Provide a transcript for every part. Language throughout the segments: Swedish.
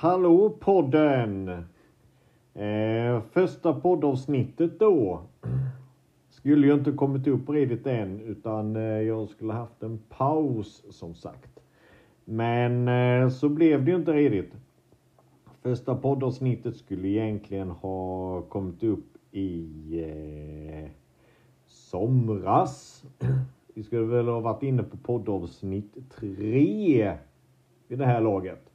Hallå podden! Eh, första poddavsnittet då. Skulle ju inte kommit upp redigt än utan eh, jag skulle haft en paus som sagt. Men eh, så blev det ju inte redigt. Första poddavsnittet skulle egentligen ha kommit upp i eh, somras. Vi skulle väl ha varit inne på poddavsnitt tre vid det här laget.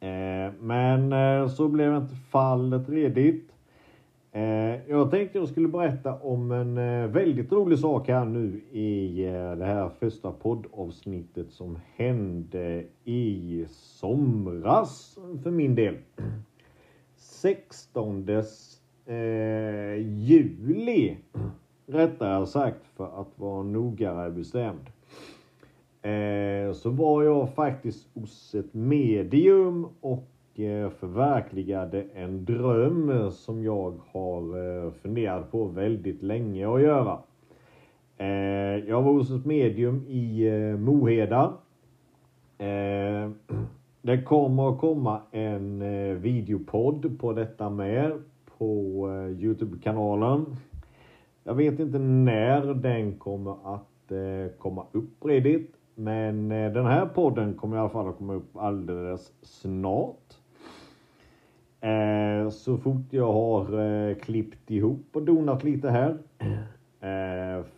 Eh, men eh, så blev inte fallet redigt. Eh, jag tänkte jag skulle berätta om en väldigt rolig sak här nu i det här första poddavsnittet som hände i somras för min del. 16 juli rättare sagt för att vara nogare bestämd. Eh, så var jag faktiskt hos ett medium och eh, förverkligade en dröm som jag har eh, funderat på väldigt länge att göra. Eh, jag var hos ett medium i Moheda. Det kommer att komma en videopodd på detta med på Youtube-kanalen. Jag vet inte när den kommer att komma upp redigt. Men eh, den här podden kommer i alla fall att komma upp alldeles snart. Eh, så fort jag har eh, klippt ihop och donat lite här.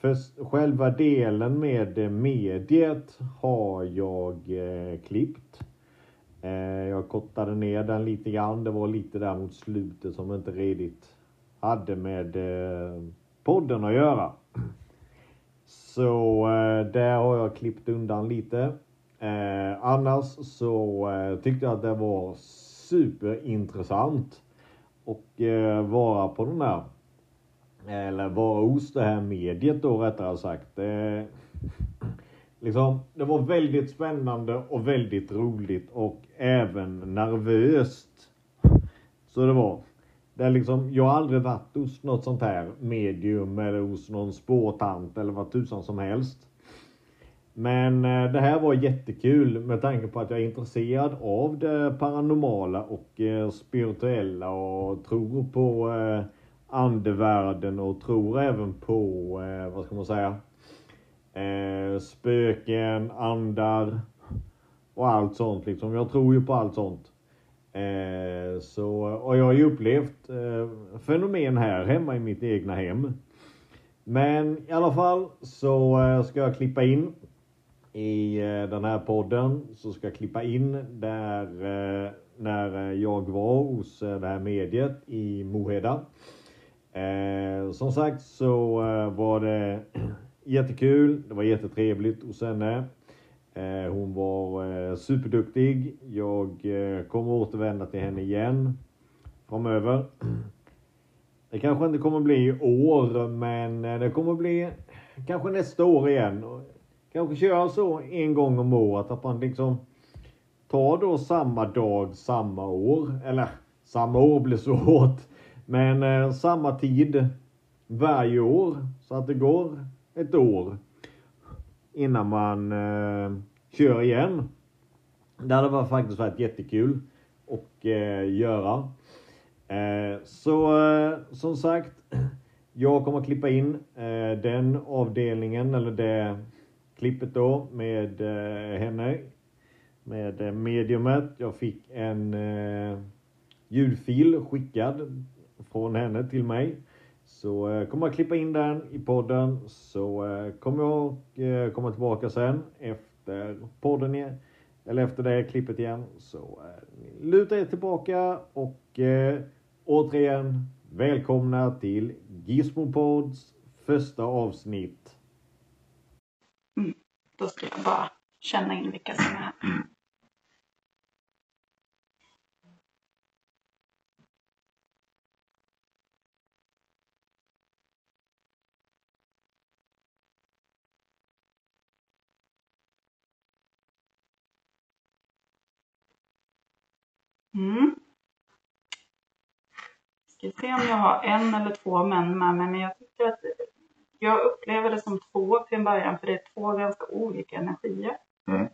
För själva delen med mediet har jag klippt. Jag kortade ner den lite grann. Det var lite där mot slutet som inte redigt hade med podden att göra. Så eh, där har jag klippt undan lite. Eh, annars så eh, tyckte jag att det var superintressant och eh, vara på den här eller vara hos det här mediet då rättare sagt. Eh, liksom, det var väldigt spännande och väldigt roligt och även nervöst. Så det var. Det är liksom, jag har aldrig varit hos något sånt här medium eller hos någon spårtant eller vad tusan som helst. Men eh, det här var jättekul med tanke på att jag är intresserad av det paranormala och eh, spirituella och tror på eh, andevärlden och tror även på, vad ska man säga, spöken, andar och allt sånt liksom. Jag tror ju på allt sånt. Eh, så, och jag har ju upplevt eh, fenomen här hemma i mitt egna hem. Men i alla fall så eh, ska jag klippa in i eh, den här podden så ska jag klippa in där eh, när eh, jag var hos det här mediet i Moheda. Som sagt så var det jättekul. Det var jättetrevligt hos henne. Eh, hon var eh, superduktig. Jag eh, kommer återvända till henne igen framöver. Det kanske inte kommer bli i år, men det kommer bli kanske nästa år igen. Kanske köra så en gång om året, att man liksom tar då samma dag, samma år. Eller samma år blir så hårt. Men eh, samma tid varje år. Så att det går ett år innan man eh, kör igen. Det hade varit faktiskt varit jättekul att eh, göra. Eh, så eh, som sagt, jag kommer att klippa in eh, den avdelningen eller det klippet då med eh, henne. Med eh, mediumet. Jag fick en eh, ljudfil skickad från henne till mig. Så eh, kommer jag klippa in den i podden så eh, kommer jag eh, komma tillbaka sen efter efter podden igen. Eller efter det klippet igen. Så eh, luta er tillbaka och eh, återigen välkomna till Gizmopods första avsnitt. Mm. Då ska jag bara känna in vilka som är här. Mm. Ska se om jag har en eller två män med mig, men jag tycker att jag upplever det som två till en början, för det är två ganska olika energier. Mm.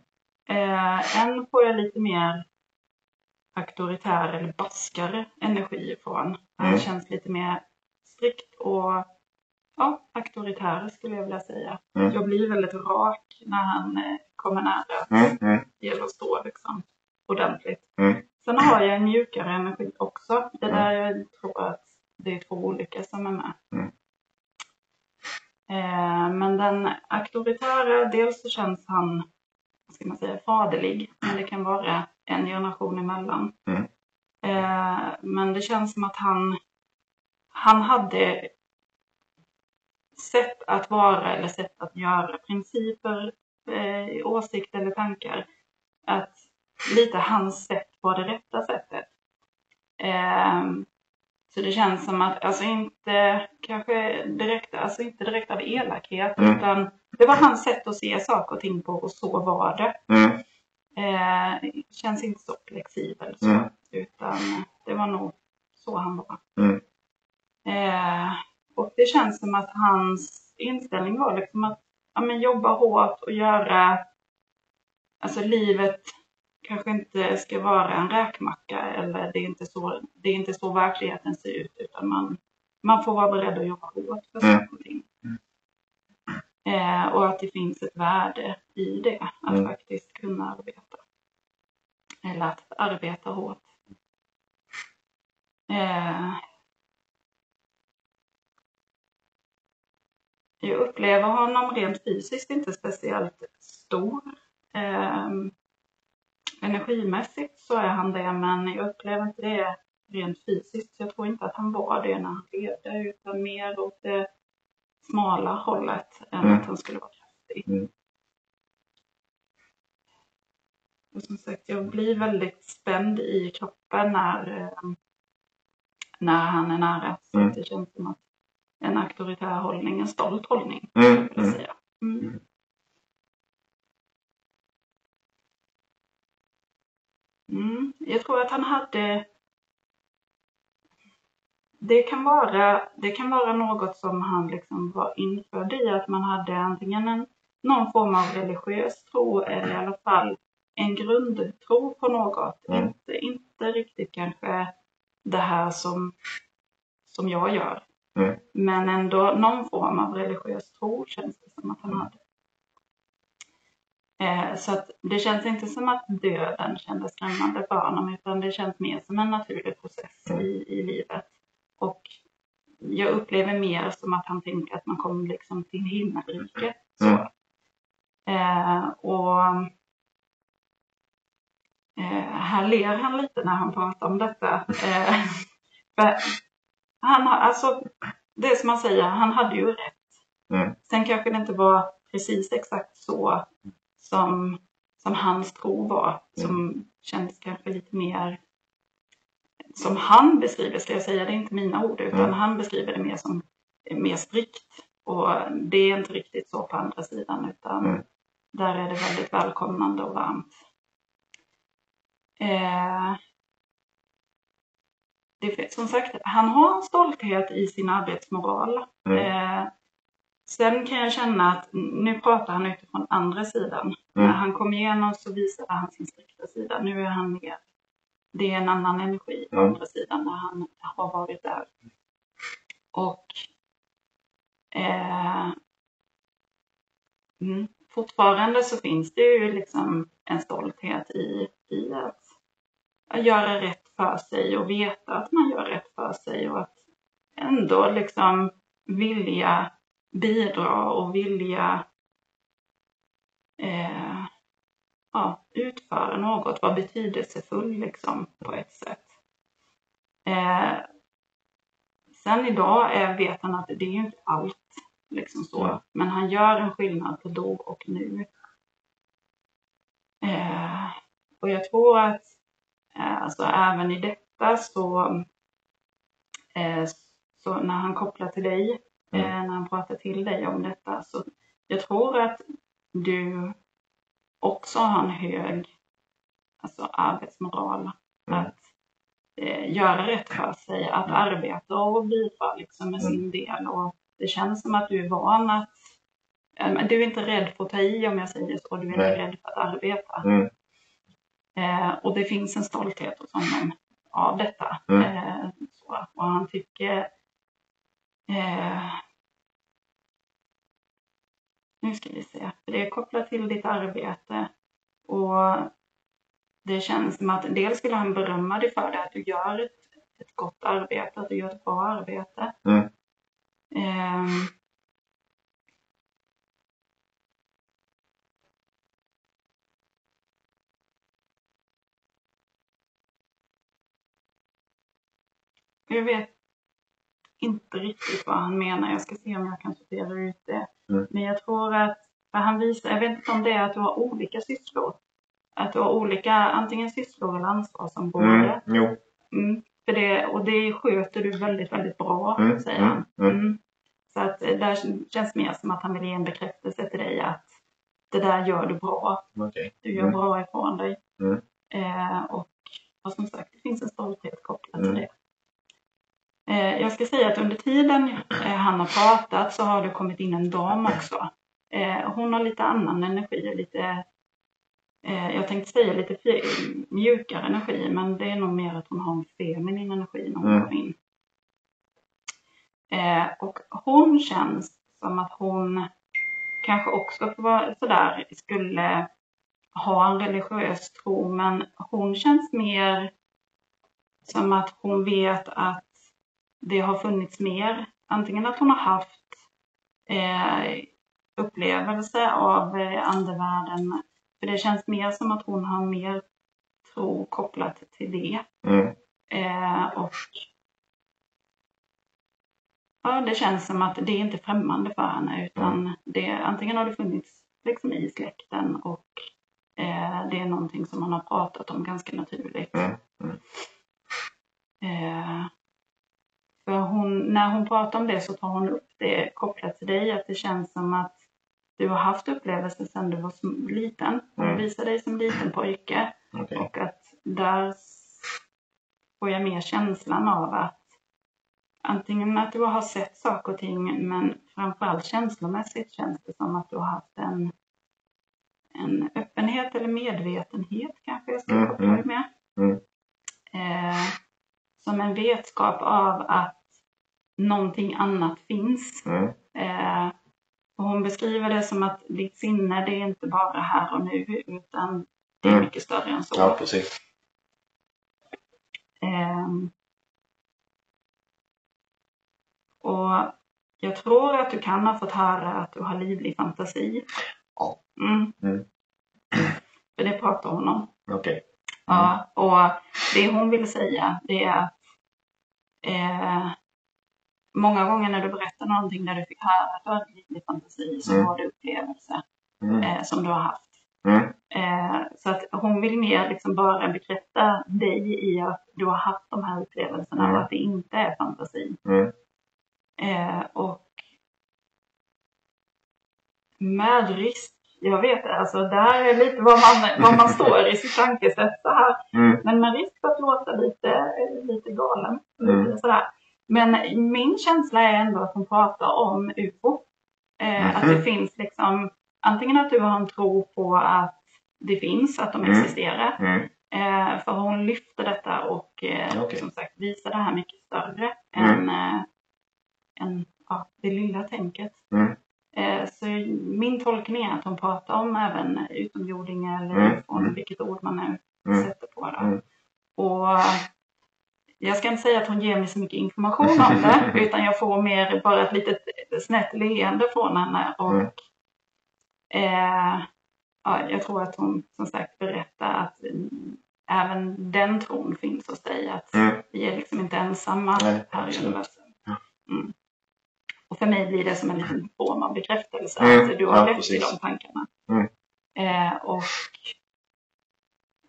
Eh, en får jag lite mer auktoritär eller baskare energi ifrån. Han mm. känns lite mer strikt och ja, auktoritär skulle jag vilja säga. Mm. Jag blir väldigt rak när han eh, kommer nära. Mm. Mm. Det gäller att stå liksom ordentligt. Mm. Sen har jag en mjukare energi också. Det där jag tror att det är två olika som är med. Mm. Eh, men den auktoritära, dels så känns han, vad ska man säga, faderlig. Men det kan vara en generation emellan. Mm. Eh, men det känns som att han, han hade sätt att vara eller sätt att göra, principer, eh, åsikter eller tankar. Att lite hans sätt var det rätta sättet. Eh, så det känns som att, alltså inte kanske direkt, alltså inte direkt av elakhet, mm. utan det var hans sätt att se saker och ting på och så var det. Mm. Eh, känns inte så flexibel så, mm. utan det var nog så han var. Mm. Eh, och det känns som att hans inställning var liksom att ja, men jobba hårt och göra, alltså livet kanske inte ska vara en räkmacka eller det är inte så, det är inte så verkligheten ser ut utan man, man får vara beredd att jobba hårt för mm. saker och ting. Eh, och att det finns ett värde i det, att mm. faktiskt kunna arbeta. Eller att arbeta hårt. Eh, jag upplever honom rent fysiskt inte speciellt stor. Energimässigt så är han det, men jag upplever inte det rent fysiskt. Jag tror inte att han var det när han levde, utan mer åt det smala hållet än mm. att han skulle vara kraftig. Mm. Och som sagt, jag blir väldigt spänd i kroppen när, eh, när han är nära. Så mm. det känns som att en auktoritär hållning, en stolt hållning, mm. skulle jag mm. säga. Mm. Mm. Mm, jag tror att han hade det kan, vara, det kan vara något som han liksom var införd i, att man hade antingen en, någon form av religiös tro eller i alla fall en grundtro på något. Mm. Inte, inte riktigt kanske det här som, som jag gör. Mm. Men ändå någon form av religiös tro känns det som att han hade. Eh, så att det känns inte som att döden kändes skrämmande för honom utan det känns mer som en naturlig process i, i livet. Och jag upplever mer som att han tänker att man kommer liksom till himmelriket. Mm. Eh, och eh, här ler han lite när han pratar om detta. Eh, han har, alltså, det är som man säger, han hade ju rätt. Mm. Sen kanske det inte var precis exakt så som, som hans tro var. Som mm. kändes kanske lite mer som han beskriver, ska jag säga, det är inte mina ord, utan mm. han beskriver det mer som mer strikt. Och det är inte riktigt så på andra sidan, utan mm. där är det väldigt välkomnande och varmt. Eh, det, som sagt, han har en stolthet i sin arbetsmoral. Mm. Eh, Sen kan jag känna att nu pratar han utifrån andra sidan. Mm. När han kom igenom så visade han sin strikta sida. Nu är han mer, det är en annan energi på mm. andra sidan när han har varit där. Och eh, mm, fortfarande så finns det ju liksom en stolthet i, i att, att göra rätt för sig och veta att man gör rätt för sig och att ändå liksom vilja bidra och vilja eh, ja, utföra något, vara betydelsefull liksom på ett sätt. Eh, sen idag är, vet han att det är ju inte allt liksom så, mm. men han gör en skillnad på då och nu. Eh, och jag tror att eh, alltså, även i detta så, eh, så när han kopplar till dig mm. Eh, när han pratar till dig om detta. Så jag tror att du också har en hög alltså arbetsmoral. Mm. Att eh, göra rätt för sig, att arbeta och bidra liksom med mm. sin del. Och det känns som att du är van att eh, du är inte rädd för att ta i om jag säger så, du är inte rädd för att arbeta. Mm. Eh, och det finns en stolthet hos honom av detta. Mm. Eh, så. Och han tycker... Eh, nu ska vi se. För det är kopplat till ditt arbete. Och det känns som att dels vill han berömma dig för det, att du gör ett, ett gott arbete, att du gör ett bra arbete. Mm. Ehm, jag vet inte riktigt vad han menar. Jag ska se om jag kan sortera ut det. Mm. Men jag tror att, för han visar, jag vet inte om det är att du har olika sysslor. Att du har olika, antingen sysslor eller ansvarsområden. Mm. Jo. Mm. För det, och det sköter du väldigt, väldigt bra, Mm, säger mm, han. mm. Mm. Så att där känns mer som att han vill ge en bekräftelse till dig att det där gör du bra. Okej. Du gör bra ifrån dig. Eh, och, och som sagt, det finns en stolthet kopplad till det. Eh, jag ska säga att under tiden eh, han har pratat så har det kommit in en dam också. Eh, hon har lite annan energi, lite, jag tänkte säga lite mjukare energi, men det är nog mer att hon har en feminin energi när hon Mm. kommer in. Och hon känns som att hon kanske också sådär, skulle ha en religiös tro, men hon känns mer som att hon vet att det har funnits mer. Antingen att hon har haft eh, upplevelse av eh, andevärlden, för det känns mer som att hon har mer tro kopplat till det. Mm. Eh, och ja, det känns som att det är inte främmande för henne utan det, antingen har det funnits liksom i släkten och eh, det är någonting som man har pratat om ganska naturligt. Mm, mm. Eh, för hon, när hon pratar om det så tar hon upp det kopplat till dig, att det känns som att du har haft upplevelser sedan du var liten. Hon Mm. visar dig som liten pojke Okej. och att där får jag mer känslan av att antingen att du har sett saker och ting men framförallt känslomässigt känns det som att du har haft en, en öppenhet eller medvetenhet kanske jag ska Mm, koppla mm, det med. mm. Eh, som en vetskap av att någonting annat finns. Mm. Eh, och hon beskriver det som att ditt sinne det är inte bara här och nu utan det är Mm. mycket större än så. Ja, precis. Ehm, och jag tror att du kan ha fått höra att du har livlig fantasi. Ja. Mm. Mm. För det pratar hon om. Okej. Ja, och det hon vill säga det är att eh, många gånger när du berättar någonting där du fick höra att du hade livlig fantasi så Mm. var det upplevelser Mm. eh, som du har haft. Mm. Eh, så att hon vill mer liksom bara bekräfta dig i att du har haft de här upplevelserna Mm. och att det inte är fantasi. Mm. Eh, och med risk, jag vet alltså det här är lite vad man, vad man står i sitt tankesätt så här. Mm. Men med risk för att låta lite, lite galen. Mm. Lite sådär. Men min känsla är ändå att hon pratar om UFO. Eh, Att det Mhm. finns liksom, antingen att du har en tro på att det finns, att de Mm. existerar. Mm. Eh, för hon lyfter detta och eh, Okej. som sagt visar det här mycket större Mm. än, eh, än ja, det lilla tänket. Mm. Eh, så min tolkning är att hon pratar om även utomjordingar eller Mm. från Mm. vilket ord man nu Mm. sätter på det. Mm. Och jag ska inte säga att hon ger mig så mycket information om det utan jag får mer bara ett litet snett leende från henne och Mm. eh, ja, jag tror att hon som sagt berättar att mm, även den tron finns hos dig. Att Mm. vi är liksom inte ensamma Nej, här i universum. Mm. Och för mig blir det som en liten form av bekräftelse Mm, att du har ja, rätt i precis. de tankarna. Mm. Eh, och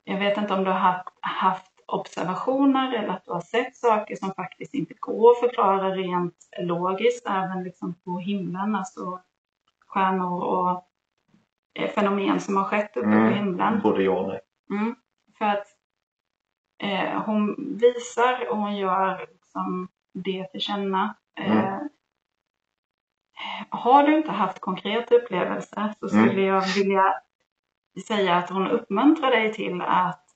jag vet inte om du har haft, haft observationer eller att du har sett saker som faktiskt inte går att förklara rent logiskt, även liksom på himlen, alltså stjärnor och eh, fenomen som har skett uppe Mm. på himlen. Både ja och nej. Mm. För att eh, hon visar och hon gör liksom det till känna. Eh, Mm. Har du inte haft konkreta upplevelser så skulle Mm. jag vilja säga att hon uppmuntrar dig till att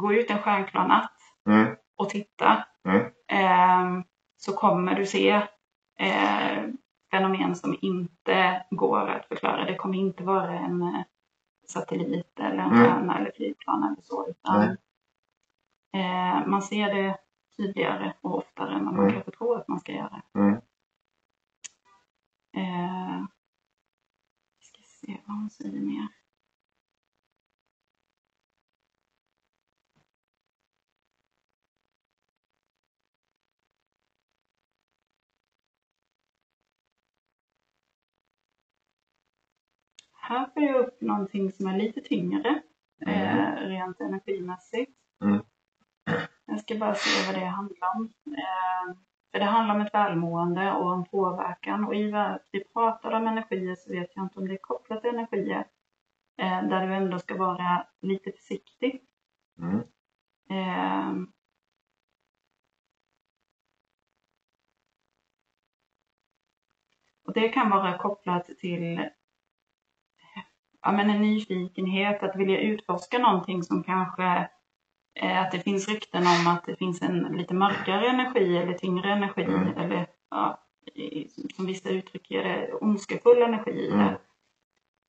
gå ut en stjärnklar natt Mm. och titta Mm. eh, så kommer du se eh, fenomen som inte går att förklara. Det kommer inte vara en eh, satellit eller en Mm. stjärna eller flygplan eller så. Utan, eh, man ser det tydligare och oftare än vad man Mm. kanske tror att man ska göra. Mm. Eh, vi ska se vad hon säger mer. Här får jag upp någonting som är lite tyngre eh, rent energimässigt. Mm. Jag ska bara se vad det handlar om. Eh, för det handlar om ett välmående och en påverkan. Och i att vi pratar om energier så vet jag inte om det är kopplat till energier. Eh, där du ändå ska vara lite försiktig. Mm. Eh, och det kan vara kopplat till ja, men en nyfikenhet, att vilja utforska någonting som kanske eh, att det finns rykten om att det finns en lite mörkare energi eller tyngre energi Mm. eller ja, i- som vissa uttrycker det, ondskefull energi i Mm. det.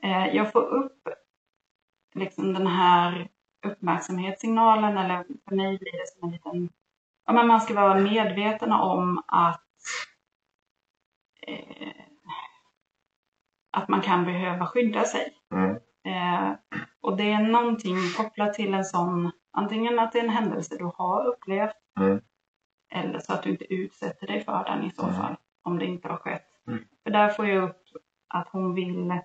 Eh, jag får upp liksom den här uppmärksamhetssignalen eller för mig blir det som en liten, ja men man ska vara medveten om att eh, att man kan behöva skydda sig. Mm. Eh, och det är någonting kopplat till en sån, antingen att det är en händelse du har upplevt Mm. eller så att du inte utsätter dig för den i så Mm. fall, om det inte har skett. Mm. För där får jag upp att hon vill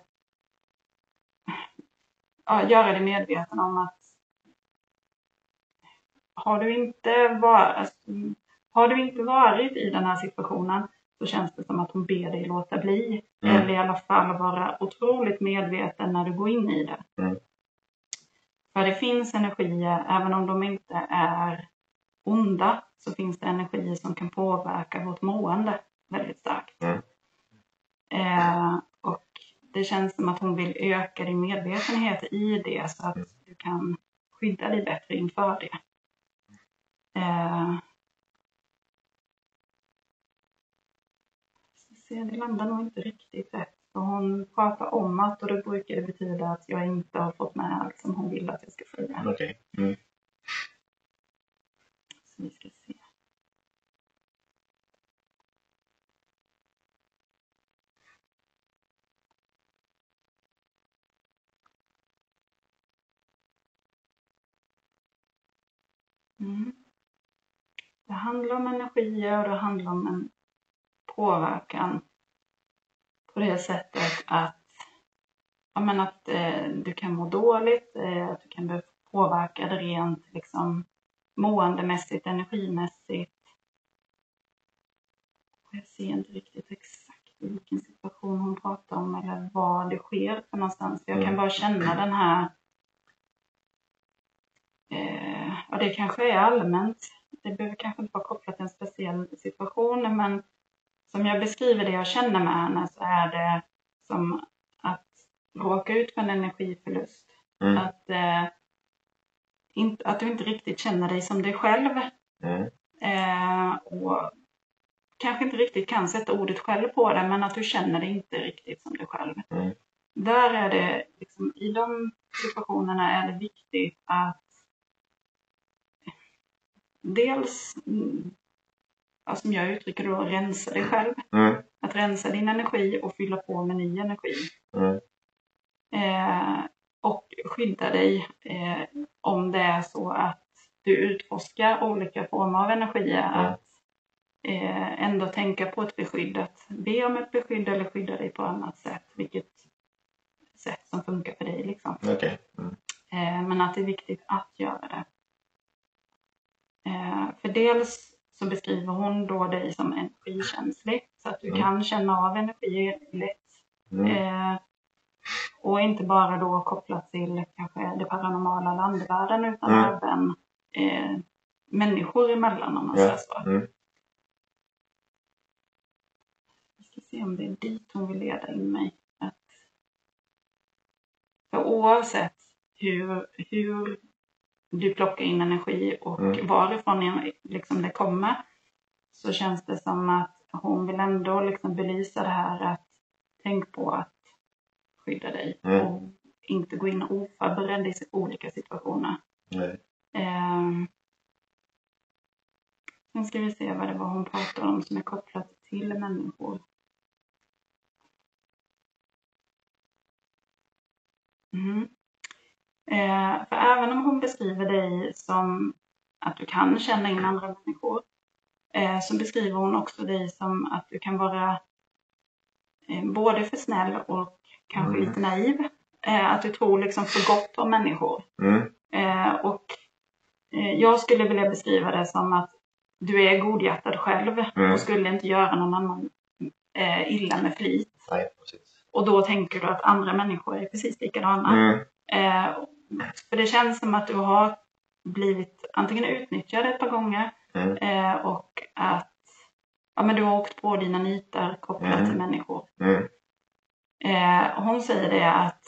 ja, göra dig medveten om att har du inte varit, har du inte varit i den här situationen så känns det som att hon ber dig låta bli. Mm. Eller i alla fall vara otroligt medveten när du går in i det. Mm. För det finns energier, även om de inte är onda, så finns det energier som kan påverka vårt mående väldigt starkt. Mm. Eh, och det känns som att hon vill öka din medvetenhet i det så att Mm. du kan skydda dig bättre inför det. Eh, det landar nog inte riktigt rätt. För hon pratar om att och då brukar det betyda att jag inte har fått med allt som hon vill att jag ska säga. Okej. Mm. Så vi ska se. Mm. Det handlar om energier och det handlar om en påverkan på det sättet att, ja, men att eh, du kan må dåligt, eh, att du kan bli påverkad rent liksom, måendemässigt, energimässigt. Jag ser inte riktigt exakt vilken situation hon pratar om eller vad det sker för någonstans. Jag kan Mm. bara känna den här Eh, ja, det kanske är allmänt. Det behöver kanske inte vara kopplat till en speciell situation, men som jag beskriver det jag känner med henne så är det som att råka ut för en energiförlust. Mm. Att, eh, inte, att du inte riktigt känner dig som dig själv. Mm. Eh, och kanske inte riktigt kan sätta ordet själv på det, men att du känner dig inte riktigt som dig själv. Mm. Där är det, liksom, i de situationerna är det viktigt att dels, ja, som jag uttrycker då, rensa dig själv. Mm. Att rensa din energi och fylla på med ny energi. Mm. Eh, och skydda dig eh, om det är så att du utforskar olika former av energier. Mm. Att eh, ändå tänka på ett beskydd. Att be om ett beskydd eller skydda dig på annat sätt. Vilket sätt som funkar för dig. Liksom. Okej. Mm. Eh, men att det är viktigt att göra det. Eh, för dels så beskriver hon då dig som energikänslig. Så att du Mm. kan känna av energi lätt. Mm. Eh, och inte bara då kopplat till kanske det paranormala landvärlden utan Mm. även eh, människor emellan om man säger så. Mm. Vi ska se om det är dit hon vill leda in mig. Att, för oavsett hur, hur du plockar in energi och Mm. varifrån liksom det kommer så känns det som att hon vill ändå liksom belysa det här att tänk på att skydda dig Mm. och inte gå in oförberedd i olika situationer. Nej. Ehm. Sen ska vi se vad det var hon pratade om som är kopplat till människor. Mhm. Eh, för även om hon beskriver dig som att du kan känna in andra människor eh, så beskriver hon också dig som att du kan vara eh, både för snäll och kanske Mm. lite naiv. Eh, att du tror liksom för gott om människor. Mm. Eh, och eh, jag skulle vilja beskriva det som att du är godhjärtad själv Mm. och skulle inte göra någon annan illa med flit. Nej. Och då tänker du att andra människor är precis likadana. Mm. Eh, för det känns som att du har blivit antingen utnyttjad ett par gånger Mm. eh, och att ja, men du har åkt på dina nitar kopplat Mm. till människor. Mm. Eh, hon säger det att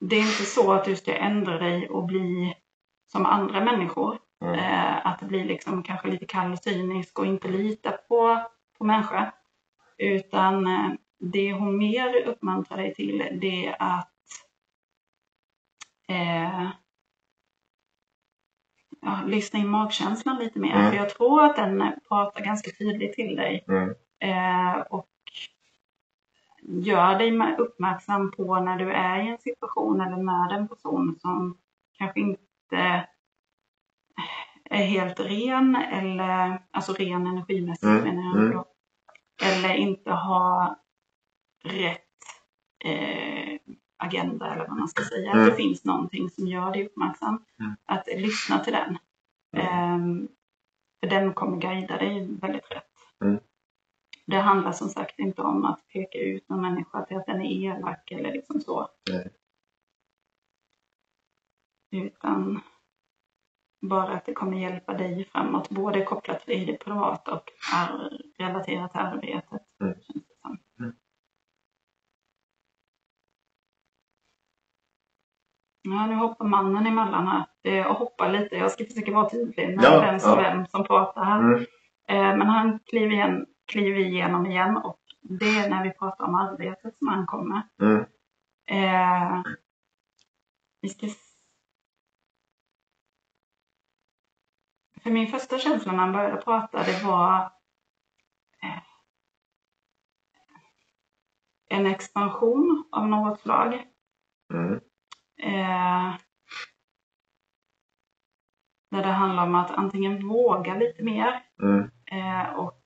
det är inte så att du ska ändra dig och bli som andra människor. Mm. Eh, att bli liksom kanske lite kall och cynisk och inte lita på, på människor. Utan eh, det hon mer uppmuntrar dig till det är att eh, ja, lyssna in magkänslan lite mer. Mm. För jag tror att den pratar ganska tydligt till dig. Mm. Eh, och gör dig uppmärksam på när du är i en situation eller med en person som kanske inte är helt ren eller alltså ren energimässigt Mm, menar jag mm. då. Eller inte har rätt eh, agenda eller vad man ska säga. Mm. Att det finns någonting som gör dig uppmärksam. Mm. Att lyssna till den. Ehm, för den kommer guida dig väldigt rätt. Mm. Det handlar som sagt inte om att peka ut någon människa till att den är elak eller liksom så. Nej. Utan bara att det kommer hjälpa dig framåt, både kopplat till det privata och relaterat till arbetet. Mm. Känns det som. Mm. Ja, nu hoppar mannen emellan här och hoppar lite. Jag ska försöka vara tydlig med Ja, vem som, ja. vem som pratar här. Mm. Eh, Men han kliver, igen, kliver igenom igen och det är när vi pratar om arbetet som han kommer. Mm. Eh, vi ska... För min första känsla när han började prata det var eh, en expansion av något slag. Mm. Eh, där det handlar om att antingen våga lite mer Mm. eh, och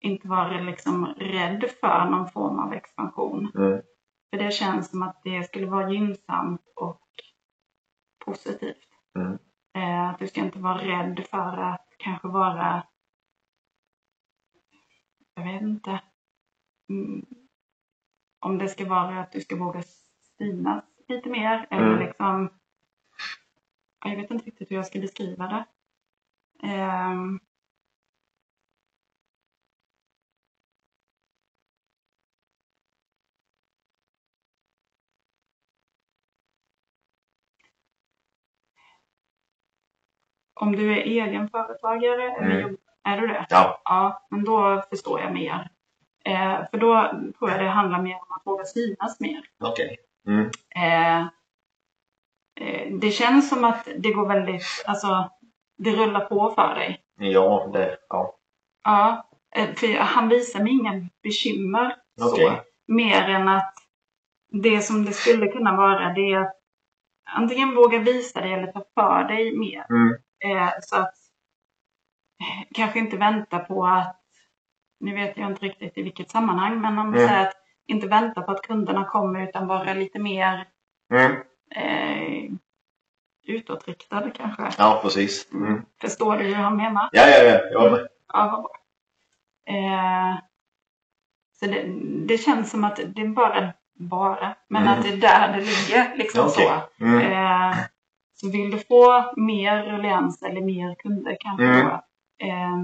inte vara liksom rädd för någon form av expansion. Mm. För det känns som att det skulle vara gynnsamt och positivt. Mm. Eh, att du ska inte vara rädd för att kanske vara, jag vet inte, mm, om det ska vara att du ska våga synas lite mer eller Mm. liksom, ja, jag vet inte riktigt hur jag ska beskriva det. Ehm, om du är egenföretagare, eller Mm. jobb- är du det? Ja. Ja, men då förstår jag mer. Eh, för då tror jag det handlar mer om att våga synas mer. Okej. Mm. Eh, eh, det känns som att det går väldigt, alltså det rullar på för dig. Ja, det... Ja. Ja, eh, för han visar mig inga bekymmer så. Okej. Mer än att det som det skulle kunna vara det är att antingen våga visa dig eller ta för dig mer. Mm. Eh, så att eh, kanske inte vänta på att, nu vet jag inte riktigt i vilket sammanhang, men om Mm. säger att inte vänta på att kunderna kommer utan vara lite mer Mm. eh, utåtriktad kanske. Ja, precis. Mm. Förstår du hur han menar? Ja, ja, ja. Jag med. Ja, vad bra. Eh, så det, det känns som att det är bara, bara, men Mm. att det är där det ligger. Liksom Okej. så. Mm. Eh, så vill du få mer ruljans eller mer kunder kanske Mm. då, eh,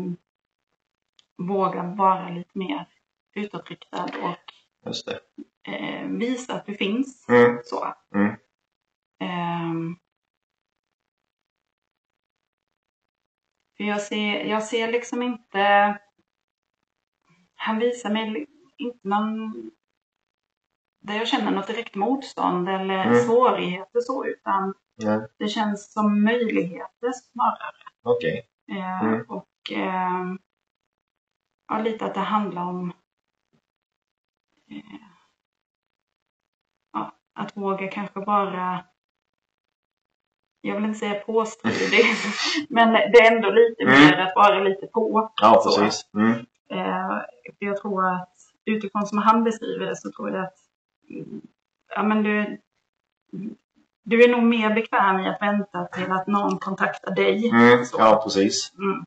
våga vara lite mer utåtriktad och Just eh, visa att du finns. Mm. Så. Mm. Ehm, För jag ser, jag ser liksom inte... Han visar mig inte någon... Där jag känner något direkt motstånd eller Mm. svårigheter så, utan det känns som möjligheter snarare. Okej. Eh, Mm. Och eh, ja, lite att det handlar om eh, ja, att våga kanske bara jag vill inte säga påstridig, men det är ändå lite Mm. mer att vara lite på. Ja, Så. precis. Mm. Eh, jag tror att utifrån som han beskriver det så tror jag att ja, men du, du är nog mer bekväm i att vänta till att någon kontaktar dig. Mm. Ja, precis. Mm.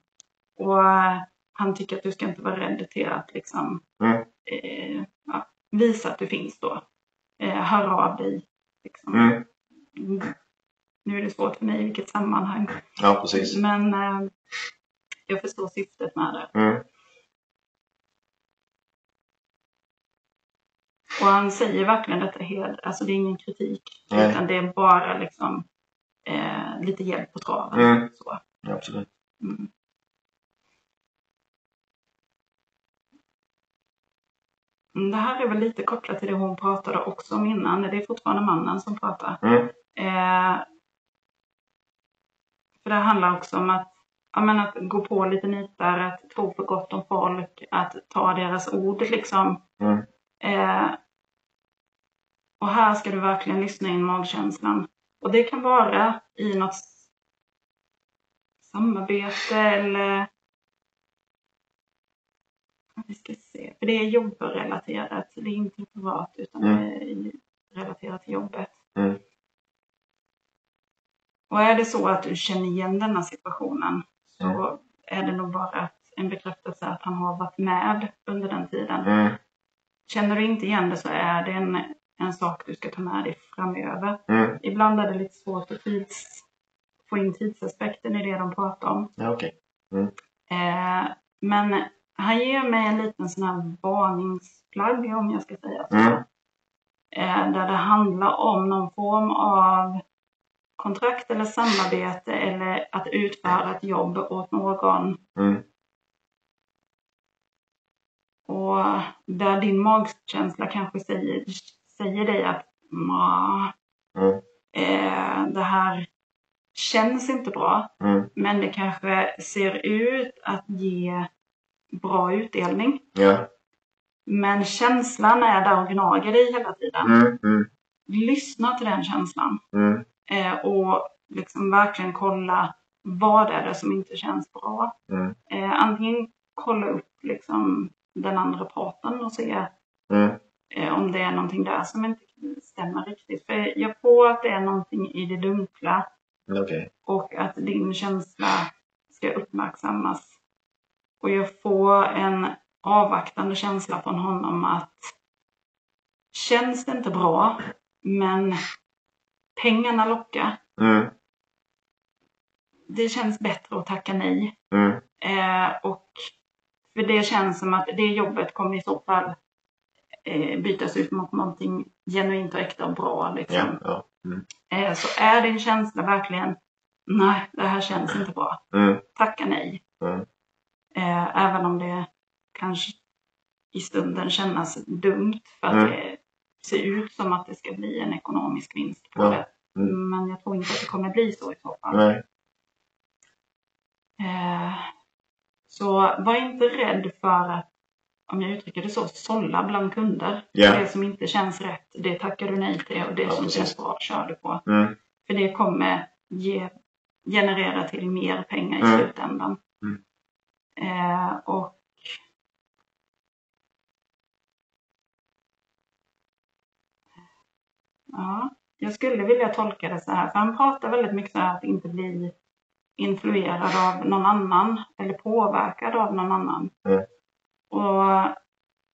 Och eh, han tycker att du ska inte vara rädd till att liksom Mm. eh, ja, visa att du finns då. Eh, höra av dig. Liksom. Mm. Nu är det svårt för mig i vilket sammanhang. Ja, precis. Men eh, jag förstår syftet med det. Mm. Och han säger verkligen detta helt, alltså det är ingen kritik. Nej. Utan det är bara liksom eh, lite hjälp på traven. Mm. Så. Ja, absolut. Mm. Det här är väl lite kopplat till det hon pratade också om innan. Det är fortfarande mannen som pratar. Mm. Eh, för det handlar också om att, ja, men att gå på lite nitar, att tro för gott om folk, att ta deras ord liksom. Mm. Eh, och här ska du verkligen lyssna in magkänslan. Och det kan vara i något samarbete eller vi ska se, för det är jobbrelaterat. Det är inte privat utan Mm. det är relaterat till jobbet. Mm. Och är det så att du känner igen denna situationen så Mm. är det nog bara en bekräftelse att han har varit med under den tiden. Mm. Känner du inte igen det så är det en, en sak du ska ta med dig framöver. Mm. Ibland är det lite svårt att tids, få in tidsaspekten i det de pratar om. Ja, okej. Eh, men han ger mig en liten sån här varningsflagg om jag ska säga så. Mm. Eh, där det handlar om någon form av kontrakt eller samarbete eller att utföra ett jobb åt någon. Mm. Och där din magkänsla kanske säger, säger dig att "Nja, Mm. eh, det här känns inte bra. Mm. Men det kanske ser ut att ge bra utdelning. Ja. Men känslan är där och gnager dig hela tiden. Mm. Mm. Lyssna till den känslan. Mm. Eh, och liksom verkligen kolla vad är det som inte känns bra. Mm. Eh, antingen kolla upp liksom den andra parten och se Mm. eh, om det är någonting där som inte stämmer riktigt. För jag får att det är någonting i det dunkla Okej. och att din känsla ska uppmärksammas. Och jag får en avvaktande känsla från honom att känns det inte bra, men pengarna lockar. Mm. Det känns bättre att tacka nej. Mm. Eh, och för det känns som att det jobbet kommer i så fall eh, bytas ut mot någonting genuint och äkta och bra. Liksom. Ja. Ja. Mm. Eh, så är din känsla verkligen nej, det här känns inte bra. Mm. Tacka nej. Eh, även om det kanske i stunden kännas dumt för att Mm. det ser ut som att det ska bli en ekonomisk vinst på Ja. det. Mm. Men jag tror inte att det kommer bli så i så fall. Nej. Eh, så var inte rädd för att, om jag uttrycker det så, sålla bland kunder. Ja. Det som inte känns rätt, det tackar du nej till och det Ja, som precis. känns bra kör du på. Mm. För det kommer ge, generera till mer pengar i Mm. slutändan. Eh, och Ja, jag skulle vilja tolka det så här, för han pratar väldigt mycket så här att inte bli influerad av någon annan eller påverkad av någon annan. Mm. Och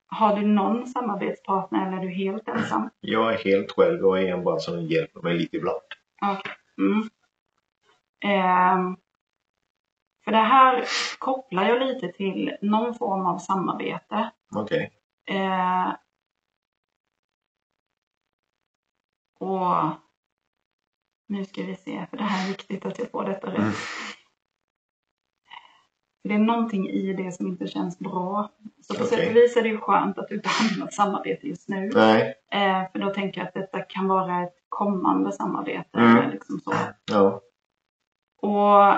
har du någon samarbetspartner eller är du helt ensam? Jag är helt själv och är en bara som hjälper mig lite ibland. Okej. Mm. Ehm, för det här kopplar jag lite till någon form av samarbete. Okej. Eh, och nu ska vi se, för det här är viktigt att jag får detta rätt. Mm. För det är någonting i det som inte känns bra. Så på Okej. sätt och vis är det ju skönt att du inte har något samarbete just nu. Nej. Eh, för då tänker jag att detta kan vara ett kommande samarbete. Mm. Liksom så. Ja. Och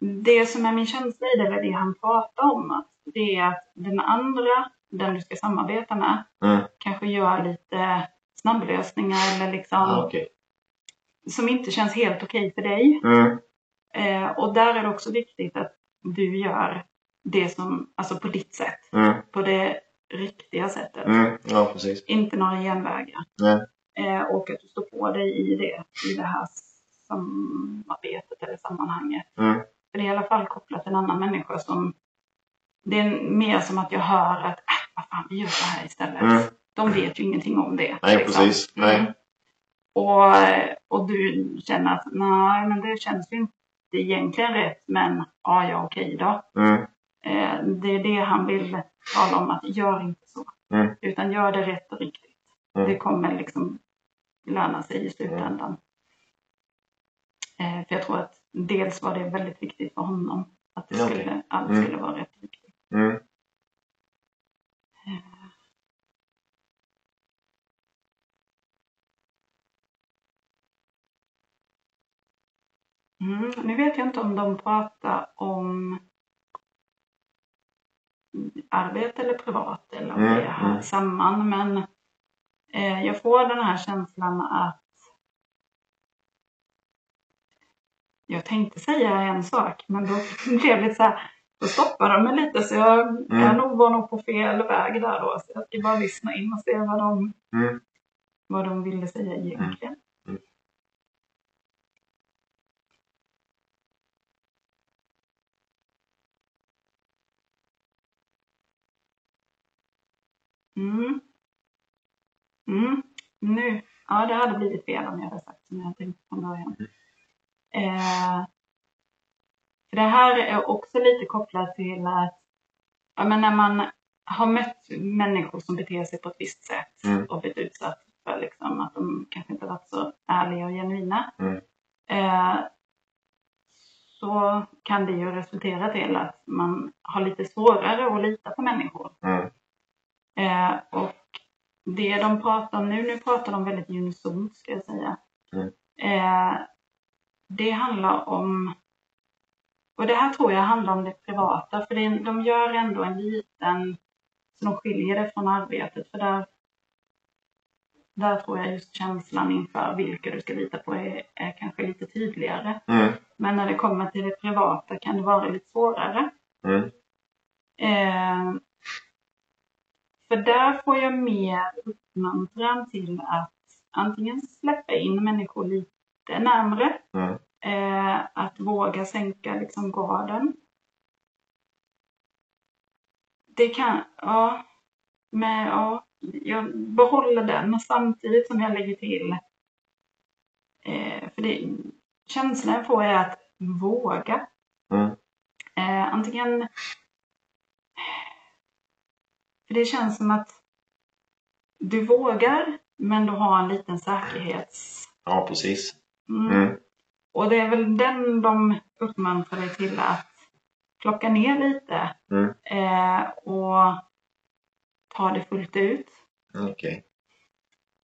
det som är min känsla i det, eller det han pratar om, att det är att den andra, den du ska samarbeta med, Mm. kanske gör lite snabblösningar eller liksom, Ja, Okej. som inte känns helt okej för dig. Mm. Eh, och där är det också viktigt att du gör det som, alltså på ditt sätt, Mm. på det riktiga sättet. Mm. Ja. Inte några genvägar. Eh, och att du står på dig i det, i det här samarbetet eller sammanhanget. Mm. För det är i alla fall kopplat till en annan människa som det är mer som att jag hör att äh, vad fan, vi gör så här istället. Mm. De vet ju ingenting om det. Nej, liksom. precis. Nej. Mm. Och, och du känner att nej, men det känns ju inte egentligen rätt, men ja, ja, okej då. Mm. Eh, det är det han vill tala om, att gör inte så. Mm. Utan gör det rätt och riktigt. Mm. Det kommer liksom löna sig i slutändan. Eh, för jag tror att dels var det väldigt viktigt för honom att det skulle, allt Mm. skulle vara rätt och riktigt. Mm. Mm. Nu vet jag inte om de pratar om arbete eller privat eller om Mm, det hör mm. samman. Men eh, jag får den här känslan att jag tänkte säga en sak men då blev det så här, då stoppade de mig lite så jag, Mm. jag nog var nog på fel väg där då. Så jag ska bara lyssna in och se vad de, Mm. vad de ville säga egentligen. Mm. Mm. Mm. Nu. Ja, det hade blivit fel om jag hade sagt som jag tänkte från början. Eh, för det här är också lite kopplat till att ja, men när man har mött människor som beter sig på ett visst sätt Mm. och blivit utsatt för liksom, att de kanske inte varit så ärliga och genuina. Mm. Eh, så kan det ju resultera till att man har lite svårare att lita på människor. Mm. Eh, och det de pratar om nu, nu pratar de väldigt unisont ska jag säga. Mm. Eh, det handlar om, och det här tror jag handlar om det privata, för det, de gör ändå en liten, så de skiljer det från arbetet, för där, där tror jag just känslan inför vilka du ska lita på är, är kanske lite tydligare. Mm. Men när det kommer till det privata kan det vara lite svårare. Mm. Eh, för där får jag mer uppmuntran till att antingen släppa in människor lite närmre, Mm. eh, att våga sänka liksom garden. Det kan, ja, men ja, jag behåller den men samtidigt som jag lägger till, eh, för det, känslan jag får är att våga. Mm. Eh, antingen för det känns som att du vågar, men du har en liten säkerhets... Ja, precis. Mm. Mm. Och det är väl den de uppmuntrar dig till att plocka ner lite Mm. eh, och ta det fullt ut. Okej.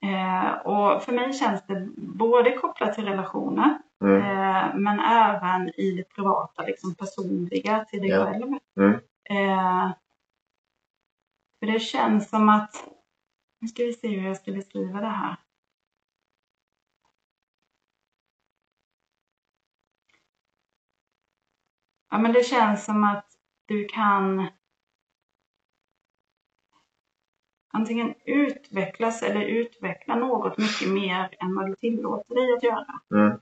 Eh, och för mig känns det både kopplat till relationer, Mm. eh, men även i det privata, liksom personliga till dig Ja. själv. Mm. Eh, för det känns som att, nu ska vi se hur jag ska beskriva det här. Ja men det känns som att du kan antingen utvecklas eller utveckla något mycket mer än vad du tillåter dig att göra. Mm.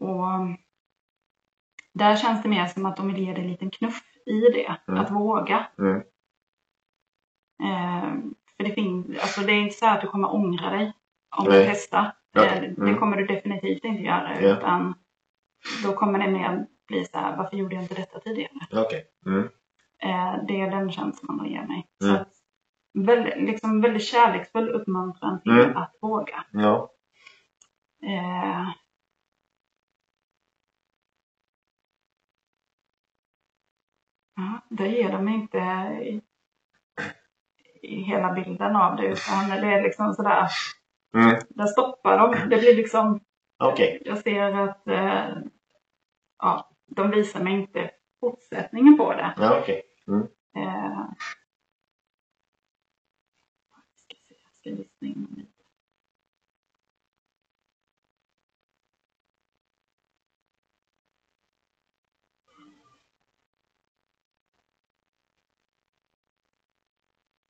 Och där känns det mer som att de vill ge dig en liten knuff i det, Mm. att våga. Mm. Eh, för det, finns, alltså det är inte så att du kommer ångra dig om Nej. du testar. Eh, Det Mm. kommer du definitivt inte göra. Ja. Utan då kommer det mer bli så här, varför gjorde jag inte detta tidigare? Okej. Mm. Eh, det är den känslan de ger mig. Så Mm. att, väldigt, liksom väldigt kärleksfull uppmuntran till Mm. att våga. Ja. Eh, där ger de inte i, i hela bilden av det utan det är liksom sådär, Mm. där stoppar de. Det blir liksom, Okej. jag ser att eh, ja, de visar mig inte fortsättningen på det. Ja, okej. Eh, ska se, jag ska lyssna in lite.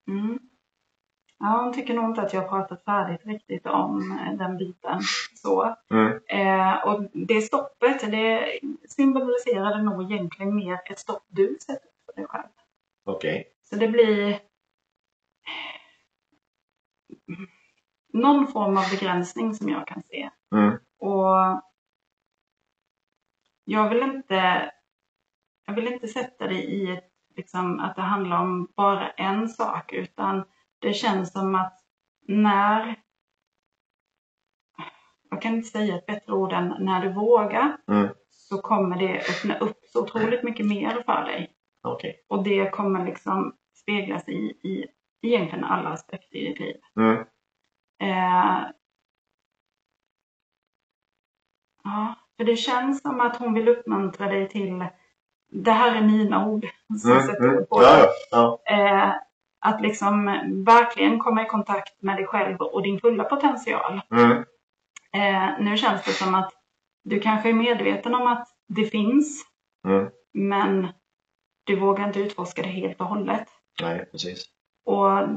Mm. Ja, hon tycker nog inte att jag har pratat färdigt riktigt om eh, den biten. Så. Mm. Eh, och det stoppet, det symboliserade nog egentligen mer ett stopp du sätter för dig själv. Okej. Så det blir någon form av begränsning som jag kan se. Mm. Och jag vill inte, jag vill inte sätta det i ett, liksom, att det handlar om bara en sak, utan det känns som att när, jag kan inte säga ett bättre ord än när du vågar, Mm. så kommer det öppna upp så otroligt mycket mer för dig. Okej. Och det kommer liksom speglas i, i egentligen alla aspekter i ditt liv. Mm. Eh, ja, för det känns som att hon vill uppmuntra dig till, det här är mina ord, som Mm. Mm. på ja. ja. Eh, att liksom verkligen komma i kontakt med dig själv och din fulla potential. Mm. Eh, nu känns det som att du kanske är medveten om att det finns, Mm. men du vågar inte utforska det helt och hållet. Nej, precis. Och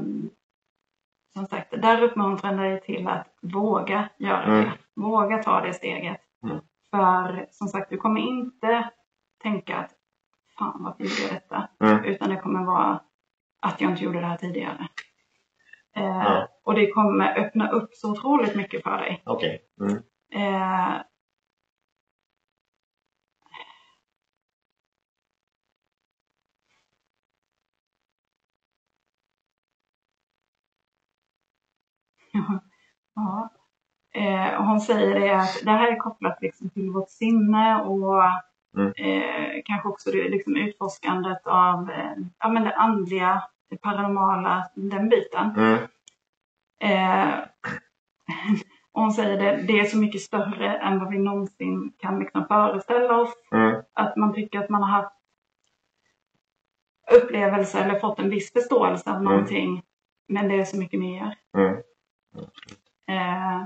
som sagt, där uppmuntrar jag dig till att våga göra Mm. det. Våga ta det steget. Mm. För som sagt, du kommer inte tänka att fan varför gjorde jag detta? Mm. Utan det kommer vara att jag inte gjorde det här tidigare. Eh. Och det kommer öppna upp så otroligt mycket för dig. Okej. Mm. Eh, ja. ja. Eh, och hon säger det att det här är kopplat liksom till vårt sinne och Mm. eh, kanske också det liksom utforskandet av eh, ja, men det andliga, det paranormala, den biten. Mm. Eh, och hon säger det, det är så mycket större än vad vi någonsin kan liksom föreställa oss. Mm. Att man tycker att man har haft upplevelse eller fått en viss förståelse av Mm. någonting. Men det är så mycket mer. Mm. Eh,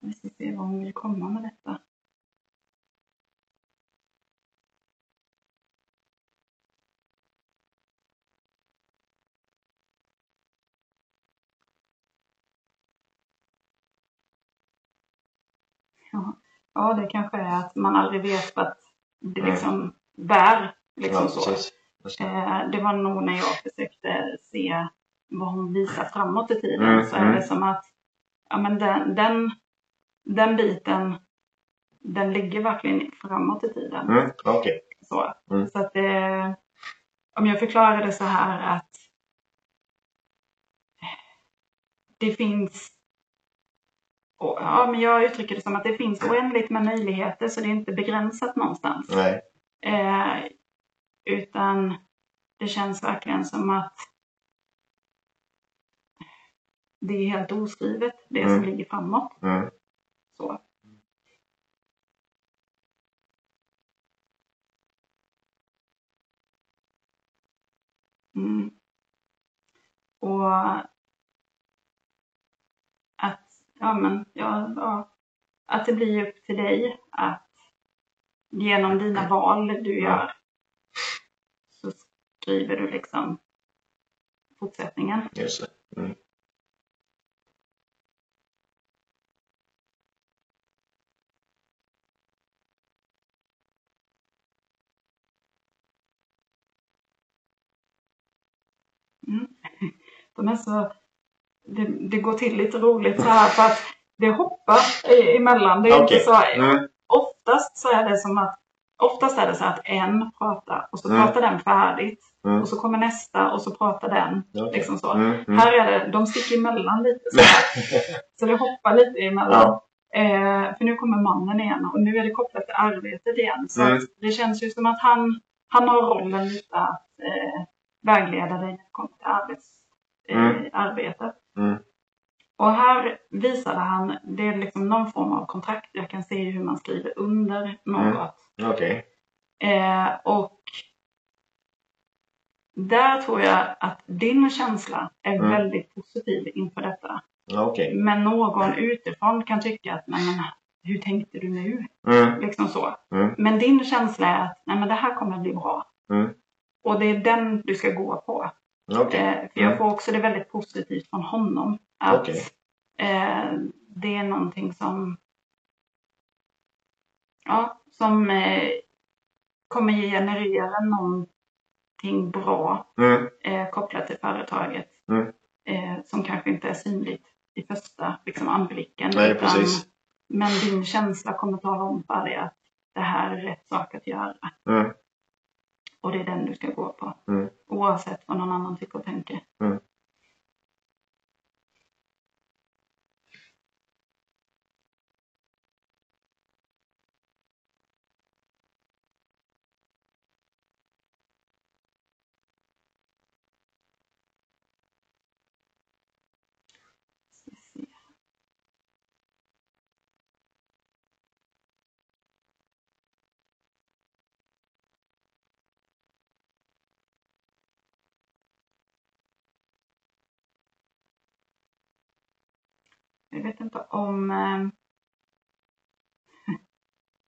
vi ska se vad hon vill komma med detta. Ja, det kanske är att man aldrig vet vart det liksom bär. Liksom Ja, så. det. Eh, det var nog när jag försökte se vad hon visar framåt i tiden. Mm, så är mm. det som att ja, men den, den, den biten, den ligger verkligen framåt i tiden. Mm. Okej. Så, Mm. så att det, om jag förklarar det så här att det finns och, ja, men jag uttrycker det som att det finns oändligt med möjligheter så det är inte begränsat någonstans. Nej. Eh, utan det känns verkligen som att det är helt oskrivet, det som Mm. ligger framåt. Mm. Så. Mm. Och ja men, ja, ja, att det blir upp till dig att genom dina val du gör så skriver du liksom fortsättningen. Just det. Mm. Mm. De är så, det, det går till lite roligt så här för att det hoppar emellan. Det är Okej. inte så, Mm. oftast så är det som att Oftast är det så att en pratar och så Mm. pratar den färdigt Mm. och så kommer nästa och så pratar den. Okej. Liksom så. Mm. Mm. Här är det, de sticker emellan lite så. Så det hoppar lite emellan. Ja. Eh, för nu kommer mannen igen och nu är det kopplat till arbetet igen. Så det känns ju som att han, han har rollen lite att eh, vägleda dig när det kommer till arbets, eh, Mm. arbetet. Mm. Och här visade han, det är liksom någon form av kontrakt. Jag kan se hur man skriver under något. Okej. Eh, och där tror jag att din känsla är Mm. väldigt positiv inför detta. Okej. Men någon utifrån kan tycka att, nej men hur tänkte du nu? Mm. Liksom så. Mm. Men din känsla är att, nej men det här kommer att bli bra. Mm. Och det är den du ska gå på. Okej. Eh, för jag Mm. får också det väldigt positivt från honom. Att Okej. eh, det är någonting som, ja, som eh, kommer generera någonting bra Mm. eh, kopplat till företaget. Mm. Som kanske inte är synligt i första liksom, anblicken. Nej, precis. Men din känsla kommer tala om för dig att det här är rätt sak att göra. Mm. Och det är den du ska gå på. Mm. Oavsett vad någon annan tycker och tänker. Mm. Jag vet inte om... Eh,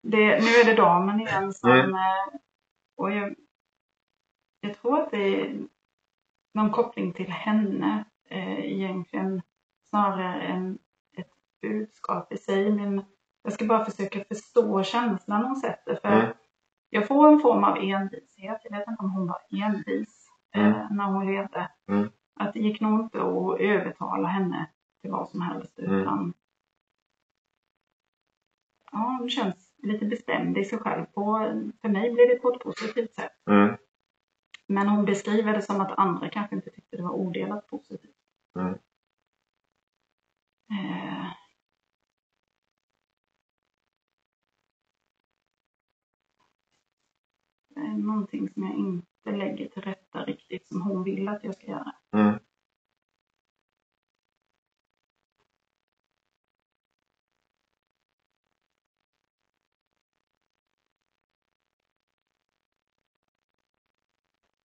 det, nu är det damen igen som... Mm. Eh, och jag, jag tror att det är någon koppling till henne eh, egentligen snarare än ett budskap i sig. Men jag ska bara försöka förstå känslan hon sätter. För Mm. jag får en form av envishet. Jag vet inte om hon var envis eh, Mm. när hon levde. Mm. Att det gick nog inte att övertala henne till vad som helst. Mm. Utan ja, hon känns lite bestämd i sig själv. På, för mig blir det på ett positivt sätt. Mm. Men hon beskriver det som att andra kanske inte tyckte det var odelat positivt. Mm. Eh. Det är någonting som jag inte lägger till rätta riktigt som hon vill att jag ska göra. Mm.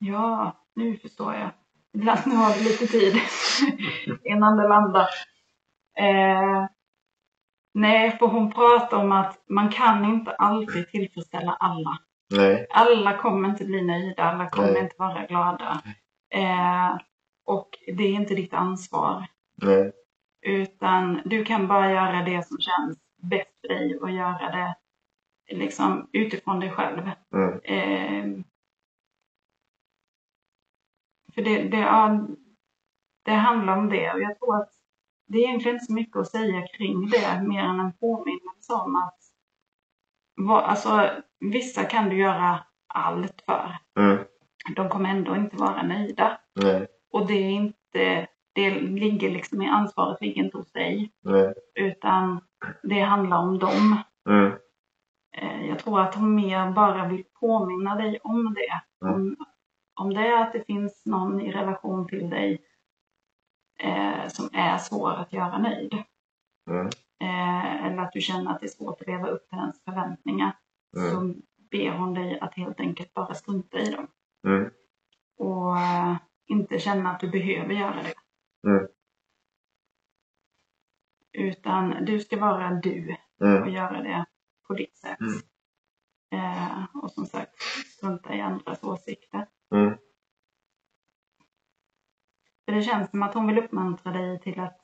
Ja, nu förstår jag. Ibland har vi lite tid innan det landar. Eh, nej, för hon pratar om att man kan inte alltid tillfredsställa alla. Nej. Alla kommer inte bli nöjda, alla kommer Nej. inte vara glada. Eh, och det är inte ditt ansvar. Nej. Utan du kan bara göra det som känns bäst för dig och göra det liksom utifrån dig själv. Mm. Eh, för det, det, ja, det handlar om det och jag tror att det är egentligen inte så mycket att säga kring det mer än en påminnelse om att vad, alltså, vissa kan du göra allt för. Mm. De kommer ändå inte vara nöjda. Nej. Och det är inte, det ligger liksom i ansvaret ligger inte hos dig. Nej. Utan det handlar om dem. Mm. Eh, Jag tror att hon mer bara vill påminna dig om det. Mm. Om, om det är att det finns någon i relation till dig eh, som är svår att göra nöjd. Mm. Eh, eller att du känner att det är svårt att leva upp till ens förväntningar. Mm. Så ber hon dig att helt enkelt bara strunta i dem. Mm. Och eh, inte känna att du behöver göra det. Mm. Utan du ska vara du och Mm. göra det på ditt sätt. Mm. Eh, och som sagt, strunta i andras åsikter. Mm. För det känns som att hon vill uppmuntra dig till att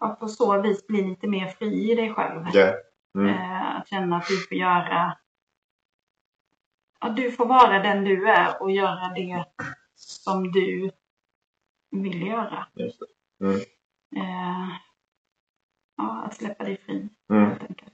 ja, på så vis bli lite mer fri i dig själv. Ja. Mm. Eh, att känna att du får göra ja, du får vara den du är och göra det som du vill göra. Mm. Eh, ja, att släppa dig fri Mm. helt enkelt.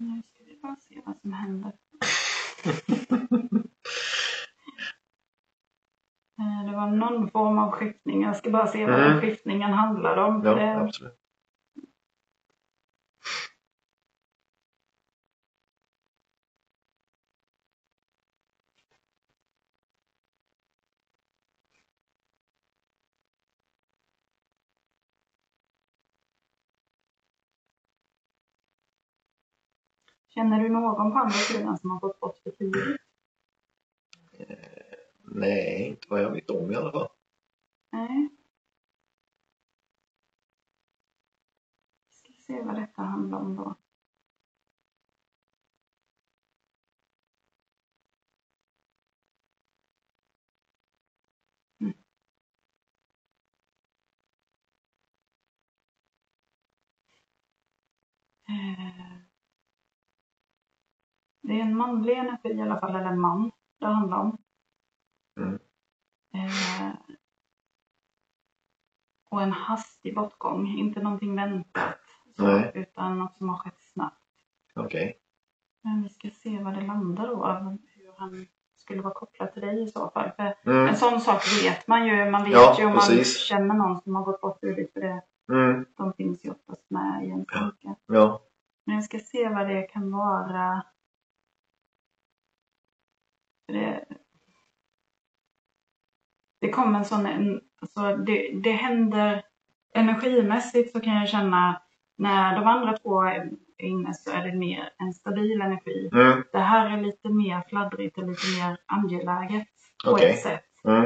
Nu ska vi bara se vad som händer. Eh, Det var någon form av skiftning. Jag ska bara se vad Mm. den skiftningen handlade om. Ja, Det- absolut. Känner du någon på andra sidan som har gått bort för tidigt? Nej, inte vad jag vet om i alla fall. Nej. Ska se vad detta handlar om då. Mm. Eh. Det är en manlig energi i alla fall, eller en man det handlar om. Mm. Eh, och en hastig bortgång, inte någonting väntat. Så, utan något som har skett snabbt. Okej. Men vi ska se vad det landar då, hur han skulle vara kopplad till dig i så fall. För Mm. en sån sak vet man ju. Man vet Ja, ju om man precis. känner någon som har gått bort tidigt för det. Mm. De finns ju oftast med i en tanke. Ja. Men jag ska se vad det kan vara. Det, det kommer en sån, en, alltså det, det händer energimässigt så kan jag känna när de andra två är inne så är det mer en stabil energi. Mm. Det här är lite mer fladdrigt och lite mer angeläget på Okej. ett sätt. Mm.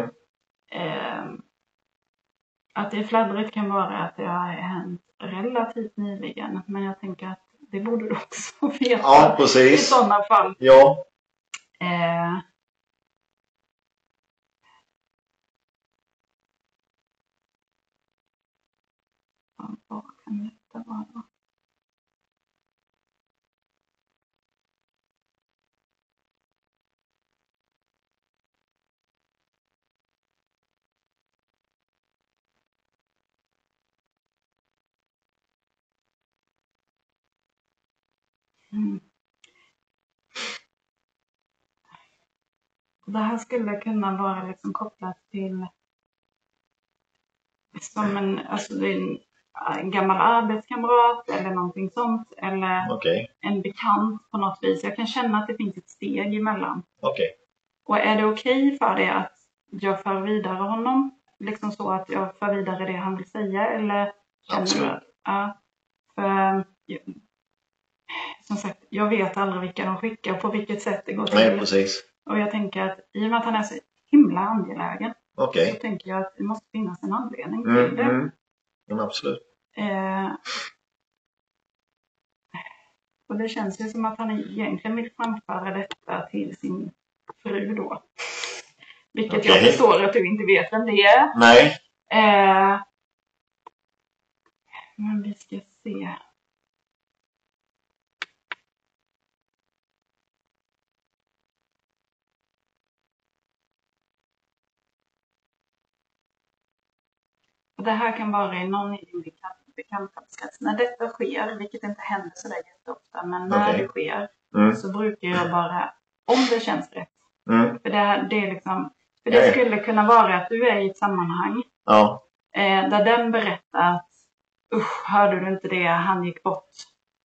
Eh, att det är fladdrigt kan vara att det har hänt relativt nyligen. Men jag tänker att det borde du också veta Ja, i precis. sådana fall. Ja. Eh, ja, vad kan detta vara? Mm. Det här skulle kunna vara liksom kopplat till som en, alltså det är en, en gammal arbetskamrat eller någonting sånt. Eller Okej. en bekant på något vis. Jag kan känna att det finns ett steg emellan. Okej. Och är det okej för dig att jag för vidare honom? Liksom så att jag för vidare det han vill säga? Eller känner Absolut. att, ja, för, som sagt, jag vet aldrig vilka de skickar på vilket sätt det går till. Nej, precis. Och jag tänker att i och med att han är så himla angelägen så Okej. tänker jag att det måste finnas en anledning till Mm. det. Mm. Men absolut. Eh, och det känns ju som att han egentligen vill framföra detta till sin fru då. Vilket jag Okej. förstår att du inte vet vem det är. Nej. Eh, men vi ska se. Det här kan vara i någon bekant- bekantskapskrets. När detta sker, vilket inte händer sådär jätteofta, men när Okej. det sker Mm. så brukar jag bara, om det känns rätt. Mm. För det, det är liksom, för det ja. skulle kunna vara att du är i ett sammanhang Ja. eh, där den berättar att usch, hörde du inte det, han gick bort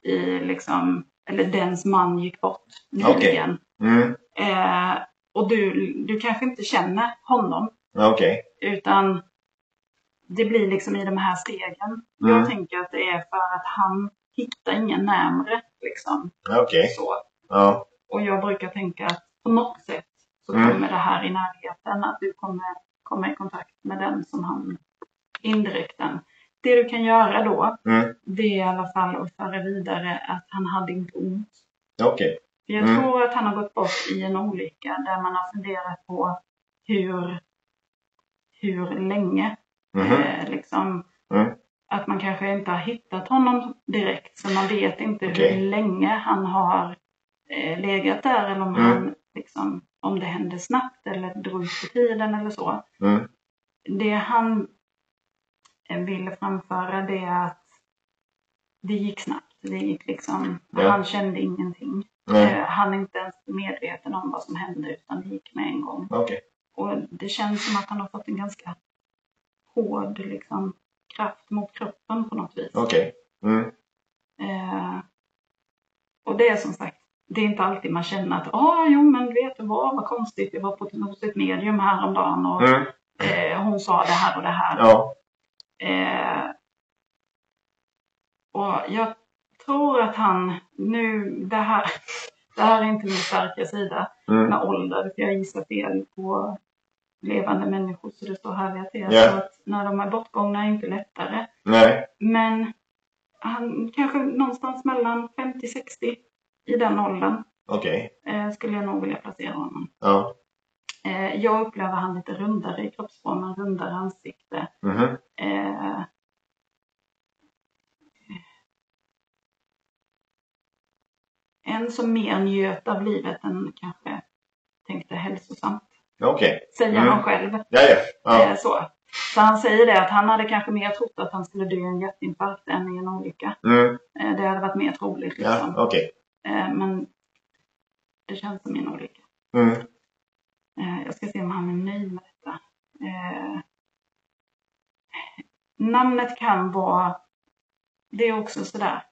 i liksom, eller dens man gick bort nyligen. Mm. Eh, och du, du kanske inte känner honom Okej. utan det blir liksom i de här stegen. Mm. Jag tänker att det är för att han hittar ingen närmre liksom. Så. Ja. Och jag brukar tänka att på något sätt så Mm. kommer det här i närheten, att du kommer komma i kontakt med den som han indirekt den. Det du kan göra då, Mm. det är i alla fall att föra vidare att han hade inte ont. För jag Mm. tror att han har gått bort i en olycka där man har funderat på hur, hur länge. Mhm. Eh, liksom, Mm. Att man kanske inte har hittat honom direkt så man vet inte Okej. hur länge han har eh, legat där eller om, Mm. han, liksom, om det hände snabbt eller drog ut på tiden eller så. Mm. Det han eh, ville framföra det är att det gick snabbt. Det gick liksom, Ja. han kände ingenting. Eh, Han är inte ens medveten om vad som hände utan det gick med en gång. Okej. Och det känns som att han har fått en ganska hård liksom, kraft mot kroppen på något vis. Okej. Mm. Eh, och det är som sagt, det är inte alltid man känner att ah, jo men vet du vad, vad konstigt, jag var på hos ett medium häromdagen och Mm. eh, hon sa det här och det här. Ja. Eh, och jag tror att han nu, det här, det här är inte min starka sida Mm. med ålder, för jag gissar fel på levande människor så det står härliga till. Ja. Så att när de är bortgångna är inte lättare. Nej. Men han kanske någonstans mellan 50-60 i den åldern Okej. eh, skulle jag nog vilja placera honom. Ja. Eh, jag upplever han lite rundare i kroppsformen, rundare ansikte. Mhm. Eh, en som mer njöt av livet än kanske tänkte hälsosamt. Okej. Säger Mm. han själv. Ja, ja. Ja. Eh, så. så han säger det att han hade kanske mer trott att han skulle dö i en hjärtinfarkt än i en olycka. Mm. Eh, det hade varit mer troligt liksom. Ja, okej. Eh, men det känns som en olycka. Mm. Jag ska se om han är nöjd med detta. Namnet kan vara, det är också sådär.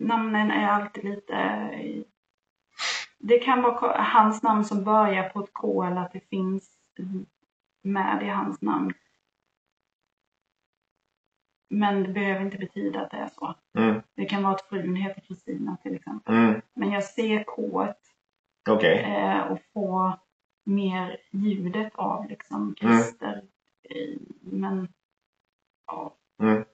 Namnen är alltid lite, det kan vara hans namn som börjar på ett K eller att det finns med i hans namn. Men det behöver inte betyda att det är så. Mm. Det kan vara att frun heter Kristina till exempel. Mm. Men jag ser K Okej. eh, och få mer ljudet av liksom Christer. Eh, Men ja, Mm.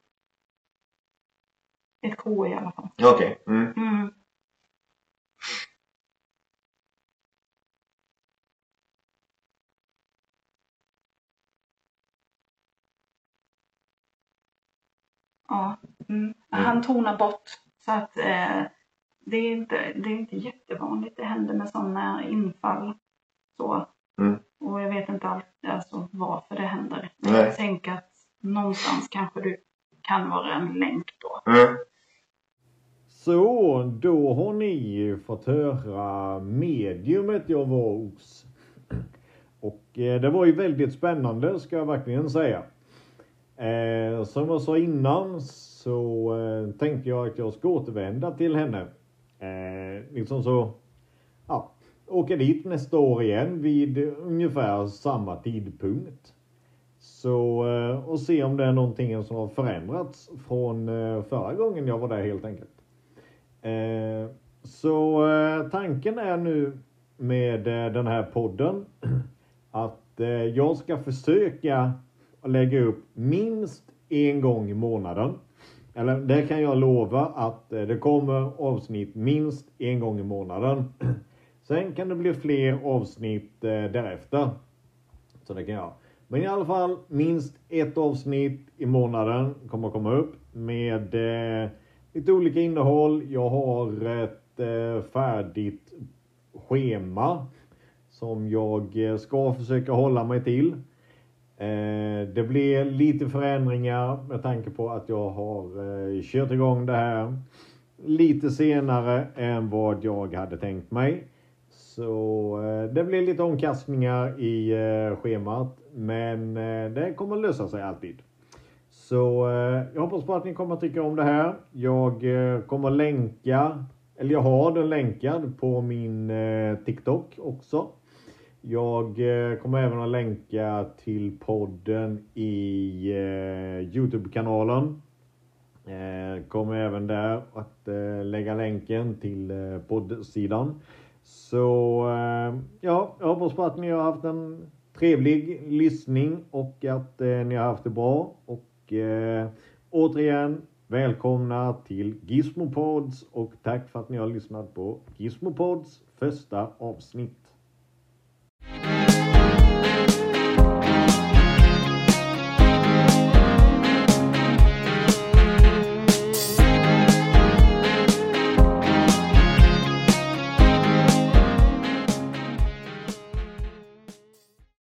ett K i alla fall. Okej. Mm. Ja, mm. han tonar bort. Så att eh, det, är inte, det är inte jättevanligt det händer med sådana infall. Så. Mm. Och jag vet inte allt, alltså, varför det händer. Men Nej. jag tänker att någonstans kanske du kan vara en länk då. Mm. Så, då har ni fått höra mediumet jag var hos. Och eh, det var ju väldigt spännande ska jag verkligen säga. Eh, som jag sa innan så eh, tänkte jag att jag ska återvända till henne. Eh, liksom så, ja, åka dit nästa år igen vid ungefär samma tidpunkt. Så, eh, och se om det är någonting som har förändrats från eh, förra gången jag var där helt enkelt. Eh, så eh, tanken är nu med eh, den här podden att eh, jag ska försöka att lägga upp minst en gång i månaden. Eller det kan jag lova att eh, det kommer avsnitt minst en gång i månaden. Sen kan det bli fler avsnitt eh, därefter. Så det kan jag. Men i alla fall minst ett avsnitt i månaden kommer komma upp med eh, lite olika innehåll. Jag har ett eh, färdigt schema som jag eh, ska försöka hålla mig till. Eh, det blir lite förändringar med tanke på att jag har eh, kört igång det här lite senare än vad jag hade tänkt mig. Så eh, det blir lite omkastningar i schemat. Men det kommer lösa sig alltid. Så jag hoppas på att ni kommer att tycka om det här. Jag kommer länka, eller jag har den länkad på min TikTok också. Jag eh, kommer även att länka till podden i eh, Youtube-kanalen. Eh, kommer även där att lägga länken till poddsidan. Så ja, jag hoppas på att ni har haft en trevlig lyssning och att ni har haft det bra. Och återigen välkomna till Gizmopods och tack för att ni har lyssnat på Gizmopods första avsnitt. Bye.